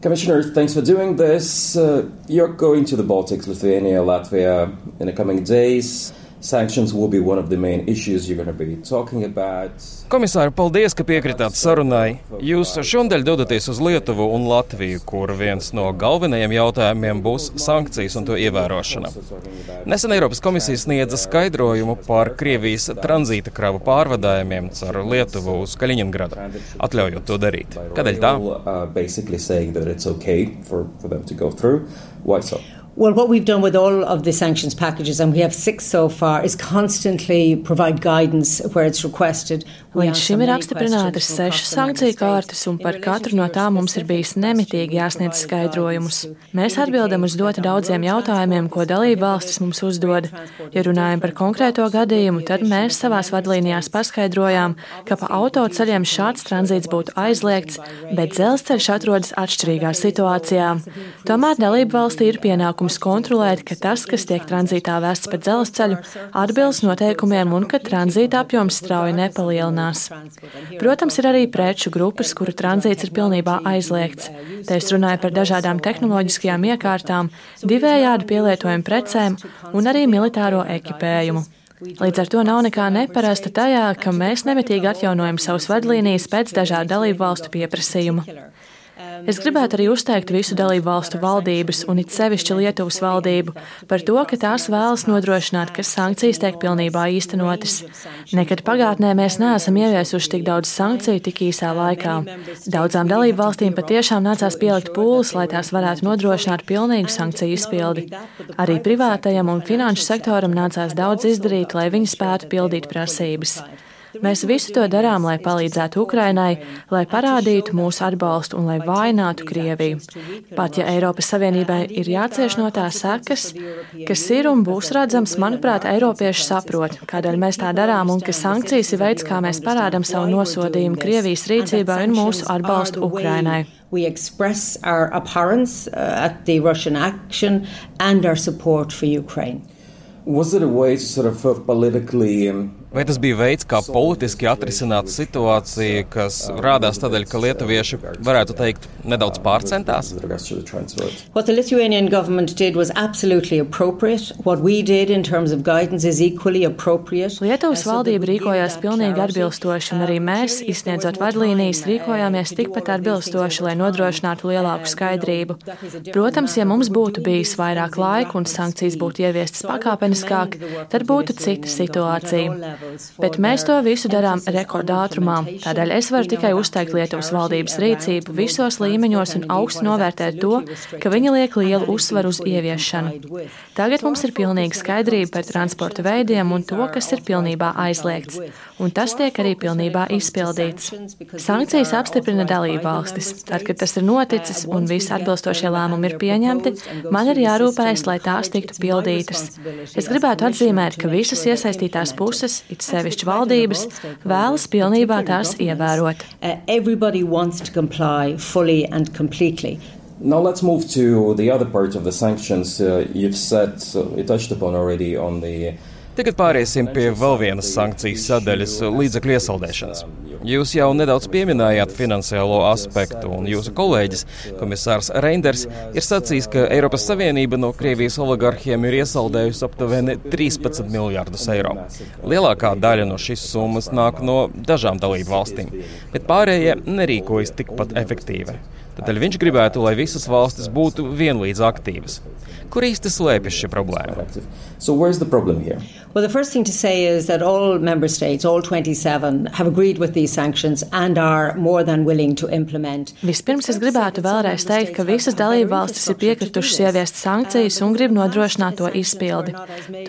Commissioner, thanks for doing this. Uh, you're going to the Baltics, Lithuania, Latvia in the coming days. Sanctions will be one of the main issues you're going to be talking about. Komisāri, paldies, ka piekritāt sarunai. Jūs šodien dodaties uz Lietuvu un Latviju, kur viens no galvenajiem jautājumiem būs sankcijas un to ievērošana. Nesen Eiropas komisija sniedza skaidrojumu par Krievijas tranzīta kravu pārvadājumiem caur Lietuvu uz Kaļiņingradu, atļaujot to darīt. Kādēļ tā? Well, what we've done with all of the sanctions packages, and we have six so far, is constantly provide guidance where it's requested. Līdz šim ir apstiprinātas sešas sankciju kārtas, un par katru no tām mums ir bijis nemitīgi jāsniedz skaidrojumus. Mēs atbildam uz ļoti daudziem jautājumiem, ko dalība valstis mums uzdod. Ja runājam par konkrēto gadījumu, tad mēs savās vadlīnijās paskaidrojām, ka pa autoceļiem šāds tranzīts būtu aizliegts, bet dzelzceļš atrodas atšķirīgā situācijā. Tomēr dalība valstī ir pienākums pienākums kontrolēt, ka tas, kas tiek tranzītā vests pa dzelzceļu, atbilst noteikumiem un ka tranzīta apjoms strauji nepalielinās. Protams, ir arī preču grupas, kuru tranzīts ir pilnībā aizliegts. Te es runāju par dažādām tehnoloģiskajām iekārtām, divējādi pielietojumu precēm un arī militāro ekipējumu. Līdz ar to nav nekā neparasta tajā, ka mēs nemitīgi atjaunojam savus vadlīnijas pēc dažādu dalību valstu pieprasījuma. Es gribētu arī uzteikt visu dalību valstu valdības un it sevišķi Lietuvas valdību par to, ka tās vēlas nodrošināt, ka sankcijas tiek pilnībā īstenotas. Nekad pagātnē mēs neesam ieviesuši tik daudz sankciju tik īsā laikā. Daudzām dalību valstīm patiešām nācās pielikt pūles, lai tās varētu nodrošināt pilnīgu sankciju izpildi. Arī privātajam un finanšu sektoram nācās daudz izdarīt, lai viņi spētu pildīt prasības. Mēs visu to darām, lai palīdzētu Ukrainai, lai parādītu mūsu atbalstu un lai vainātu Krieviju. Pat ja Eiropas Savienībai ir jācieš no tā sekas, kas ir un būs redzams, manuprāt, Eiropieši saprot, kādēļ mēs tā darām un ka sankcijas ir veids, kā mēs parādām savu nosodījumu Krievijas rīcībai un mūsu atbalstu Ukrainai. We express our abhorrence uh, at the Russian action and our support for Ukraine. Was it a way to sort of uh, politically um, Vai tas bija veids, kā politiski atrisināt situāciju, kas rādās tādēļ, ka lietuvieši, varētu teikt, nedaudz pārcentās? What the Lithuanian government did was absolutely appropriate. What we did in terms of guidance is equally appropriate. Lietuvas valdība rīkojās pilnīgi atbilstoši, un arī mēs, izsniedzot vadlīnijas, rīkojāmies tikpat atbilstoši, lai nodrošinātu lielāku skaidrību. Protams, ja mums būtu bijis vairāk laika un sankcijas būtu ieviestas pakāpeniskāk, tad būtu cita situācija. Bet mēs to visu darām rekordātrumā. Tādēļ es varu tikai uzteikt Lietuvas valdības rīcību visos līmeņos un augstu novērtēt to, ka viņi liek lielu uzsvaru uz ieviešanu. Tagad mums ir pilnīga skaidrība par transporta veidiem un to, kas ir pilnībā aizliegts. Un tas tiek arī pilnībā izpildīts. Sankcijas apstiprina dalību valstis. Tad, kad tas ir noticis un visi atbilstošie lēmumi ir pieņemti, man ir jārūpējas, lai tās tiktu pildītas. Es gribētu atzīmēt, ka visas iesaistītās puses it sevišķi valdības, vēlas pilnībā tās ievērot. Now let's move to the other part of the sanctions. Uh, you've said, uh, you touched upon already on the Tagad pāriesim pie vēl vienas sankcijas sadaļas - līdzekļu iesaldēšanas. Jūs jau nedaudz pieminējāt finansiālo aspektu, un jūsu kolēģis, komisārs Reinders, ir sacījis, ka Eiropas Savienība no Krievijas oligarhiem ir iesaldējusi aptuveni 13 miljārdus eiro. Lielākā daļa no šīs summas nāk no dažām dalību valstīm, bet pārējie nerīkojas tikpat efektīvi. Tādēļ viņš gribētu, lai visas valstis būtu vienlīdz aktīvas. Kur īsti slēpjas šī problēma? So where's the problem here? Well, the first thing to say is that all member states, all 27, have agreed with these sanctions and are more than willing to implement. Vispirms es gribētu vēlreiz teikt, ka visas dalību valstis ir piekritušas ieviest sankcijas un grib nodrošināt to izpildi.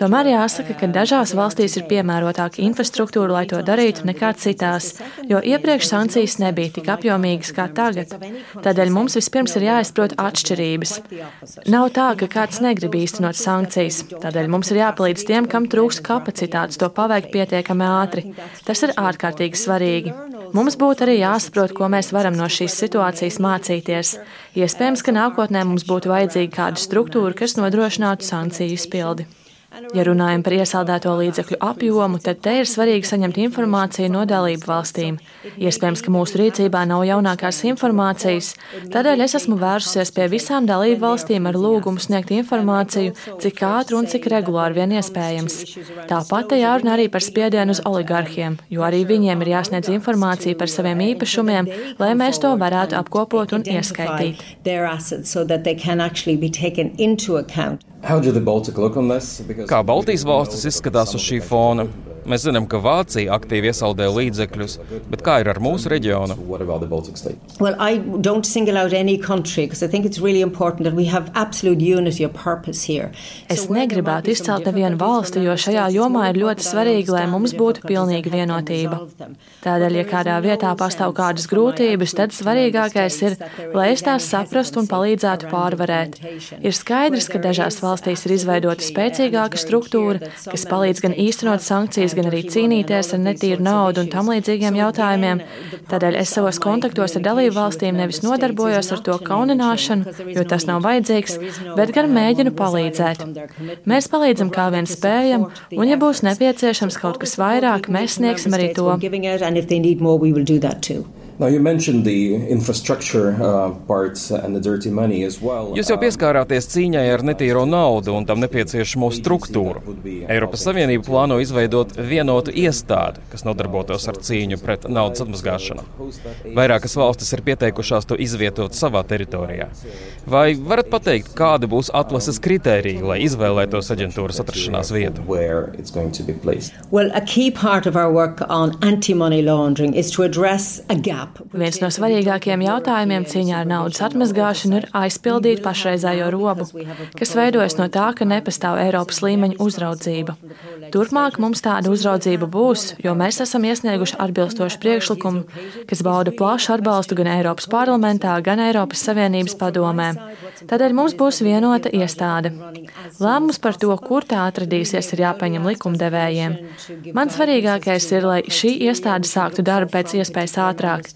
Tomēr jāsaka, ka dažās valstīs ir piemērotāka infrastruktūra, lai to darītu, nekā citās, jo iepriekš sankcijas nebija tik apjomīgas kā tagad. Tādēļ mums vispirms ir jāizprot atšķirības. Nav tā, ka kāds negrib īstenot sankcijas, tādēļ mums ir jāpalīdz tiem, kam trūkst kapacitātes to paveikt pietiekami ātri. Tas ir ārkārtīgi svarīgi. Mums būtu arī jāsaprot, ko mēs varam no šīs situācijas mācīties. Iespējams, ka nākotnē mums būtu vajadzīga kāda struktūra, kas nodrošinātu sankciju izpildi. Ja runājam par iesaldēto līdzekļu apjomu, tad te ir svarīgi saņemt informāciju no dalību valstīm. Iespējams, ka mūsu rīcībā nav jaunākās informācijas, tādēļ es esmu vērsusies pie visām dalību valstīm ar lūgumu sniegt informāciju, cik ātri un cik regulāri vien iespējams. Tāpat te jārunā arī par spiedienu uz oligarhiem, jo arī viņiem ir jāsniedz informācija par saviem īpašumiem, lai mēs to varētu apkopot un ieskaitīt. Kā Baltijas valstis izskatās uz šī fona? Mēs zinām, ka Vācija aktīvi iesaldē līdzekļus, bet kā ir ar mūsu reģionu? Well, I don't single out any country because I think it's really important that we have absolute unity of purpose here. Es negribētu izcelt nevienu valsti, jo šajā jomā ir ļoti svarīgi, lai mums būtu pilnīga vienotība. Tādēļ, ja kādā vietā pastāv kādas grūtības, tad svarīgākais ir, lai es tās saprastu un palīdzētu pārvarēt. Ir skaidrs, ka dažās valstīs ir izveidota spēcīgāka struktūra, kas palīdz gan īstenot sankcijas, gan arī cīnīties ar netīru naudu un tam līdzīgiem jautājumiem. Tādēļ es savos kontaktos ar dalību valstīm nevis nodarbojos ar to kaunināšanu, jo tas nav vajadzīgs, bet gan mēģinu palīdzēt. Mēs palīdzam kā vien spējam, un ja būs nepieciešams kaut kas vairāk, mēs sniegsim arī to. Now you mentioned the infrastructure uh, parts and the dirty money as well. Jūs jau pieskārāties cīņai ar netīro naudu un tam nepieciešamo struktūru. Eiropas Savienība plāno izveidot vienotu iestādi, kas nodarbotos ar cīņu pret naudas atmazgāšanu. Vairākas valstis ir pieteikušās to izvietot savā teritorijā. Vai varat pateikt, kāda būs atlases kritērija, lai izvēlētos aģentūras atrašanās vietu? Well, a key part of our work on anti-money laundering is to address a gap Viens no svarīgākajiem jautājumiem cīņā ar naudas atmazgāšanu ir aizpildīt pašreizējo robu, kas veidojas no tā, ka nepastāv Eiropas līmeņa uzraudzība. Turpmāk mums tāda uzraudzība būs, jo mēs esam iesnieguši atbilstošu priekšlikumu, kas bauda plašu atbalstu gan Eiropas parlamentā, gan Eiropas Savienības padomē. Tādēļ mums būs vienota iestāde. Lēmums par to, kur tā atradīsies, ir jāpaņem likumdevējiem. Man svarīgākais ir, lai šī iestāde sāktu darbu pēc iespējas ātrāk.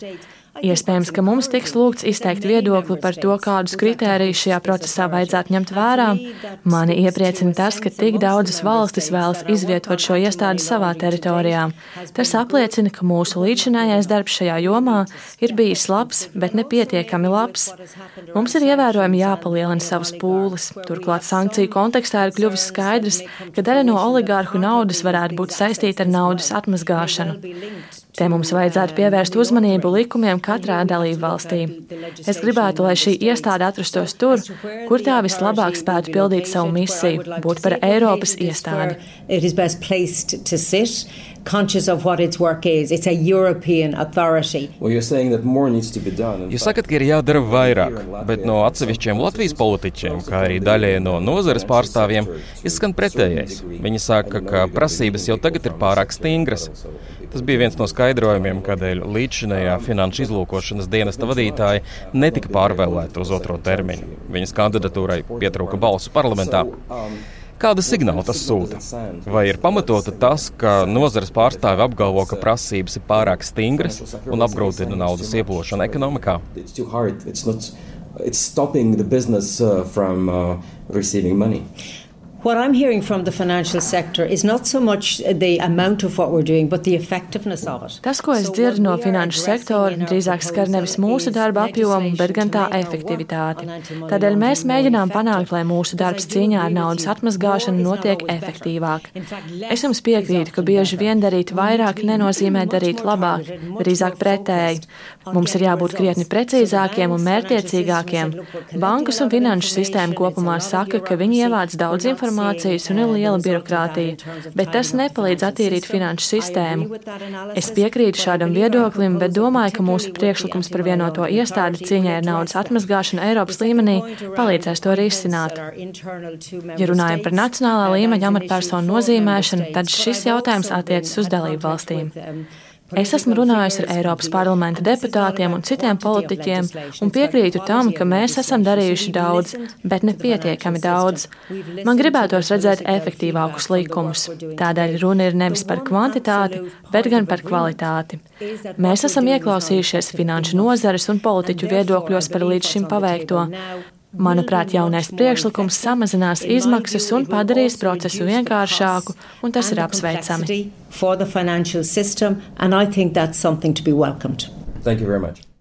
Iespējams, ka mums tiks lūgts izteikt viedokli par to, kādus kritērijus šajā procesā vajadzētu ņemt vērā. Mani iepriecina tas, ka tik daudzas valstis vēlas izvietot šo iestādi savā teritorijā. Tas apliecina, ka mūsu līdzinājais darbs šajā jomā ir bijis labs, bet nepietiekami labs. Mums ir ievērojami jāpalielina savas pūles. Turklāt sankciju kontekstā ir kļuvis skaidrs, ka daļa no oligārhu naudas varētu būt saistīta ar naudas atmazgāšanu. Te mums vajadzētu pievērst uzmanību likumiem katrā dalību valstī. Es gribētu, lai šī iestāde atrastos tur, kur tā vislabāk spētu pildīt savu misiju, būt par Eiropas iestādi conscious of what its work is. It's a European authority. Well, you're saying that more needs to be done. Jūs sakat, ka ir jādara vairāk, bet no atsevišķiem Latvijas politiķiem, kā arī daļai no nozares pārstāvjiem, izskan pretējais. Viņi saka, ka prasības jau tagad ir pārāk stingras. Tas bija viens no skaidrojumiem, kādēļ līdzšinējā finanšu izlūkošanas dienesta vadītāja netika pārvēlēta uz otro termiņu. Viņas kandidatūrai pietrūka balsu parlamentā. Kāda signāla tas sūta? Vai ir pamatota tas, ka nozares pārstāvi apgalvo, ka prasības ir pārāk stingras un apgrūtina naudas ieplošanu ekonomikā? It's stopping the business uh, from uh, receiving money. What I'm hearing from the financial sector is not so much the amount of what we're doing, but the effectiveness of it. Tas, ko es dzirdu no finanšu sektora, drīzāk skar nevis mūsu darba apjomu, bet gan tā efektivitāti. Tādēļ mēs mēģinām panākt, lai mūsu darbs cīņā ar naudas atmazgāšanu notiek efektīvāk. Es jums piekrītu, ka bieži vien darīt vairāk nenozīmē darīt labāk, drīzāk pretēji. Mums ir jābūt krietni precīzākiem un mērtiecīgākiem. Bankas un finanšu sistēma kopumā saka, ka viņi ievāc daudz informācijas informācijas un ir liela birokrātija, bet tas nepalīdz attīrīt finanšu sistēmu. Es piekrītu šādam viedoklim, bet domāju, ka mūsu priekšlikums par vienoto iestādi cīņai ar naudas atmazgāšanu Eiropas līmenī palīdzēs to risināt. Ja runājam par nacionālā līmeņa amatpersonu nozīmēšanu, tad šis jautājums attiecas uz dalību valstīm. Es esmu runājusi ar Eiropas parlamenta deputātiem un citiem politiķiem un piekrītu tam, ka mēs esam darījuši daudz, bet ne pietiekami daudz. Man gribētos redzēt efektīvākus likumus. Tādēļ runa ir nevis par kvantitāti, bet gan par kvalitāti. Mēs esam ieklausījušies finanšu nozares un politiķu viedokļos par līdz šim paveikto. Manuprāt, jaunais priekšlikums samazinās izmaksas un padarīs procesu vienkāršāku, un tas ir apsveicami. For the financial system, and I think that's something to be welcomed. Thank you very much.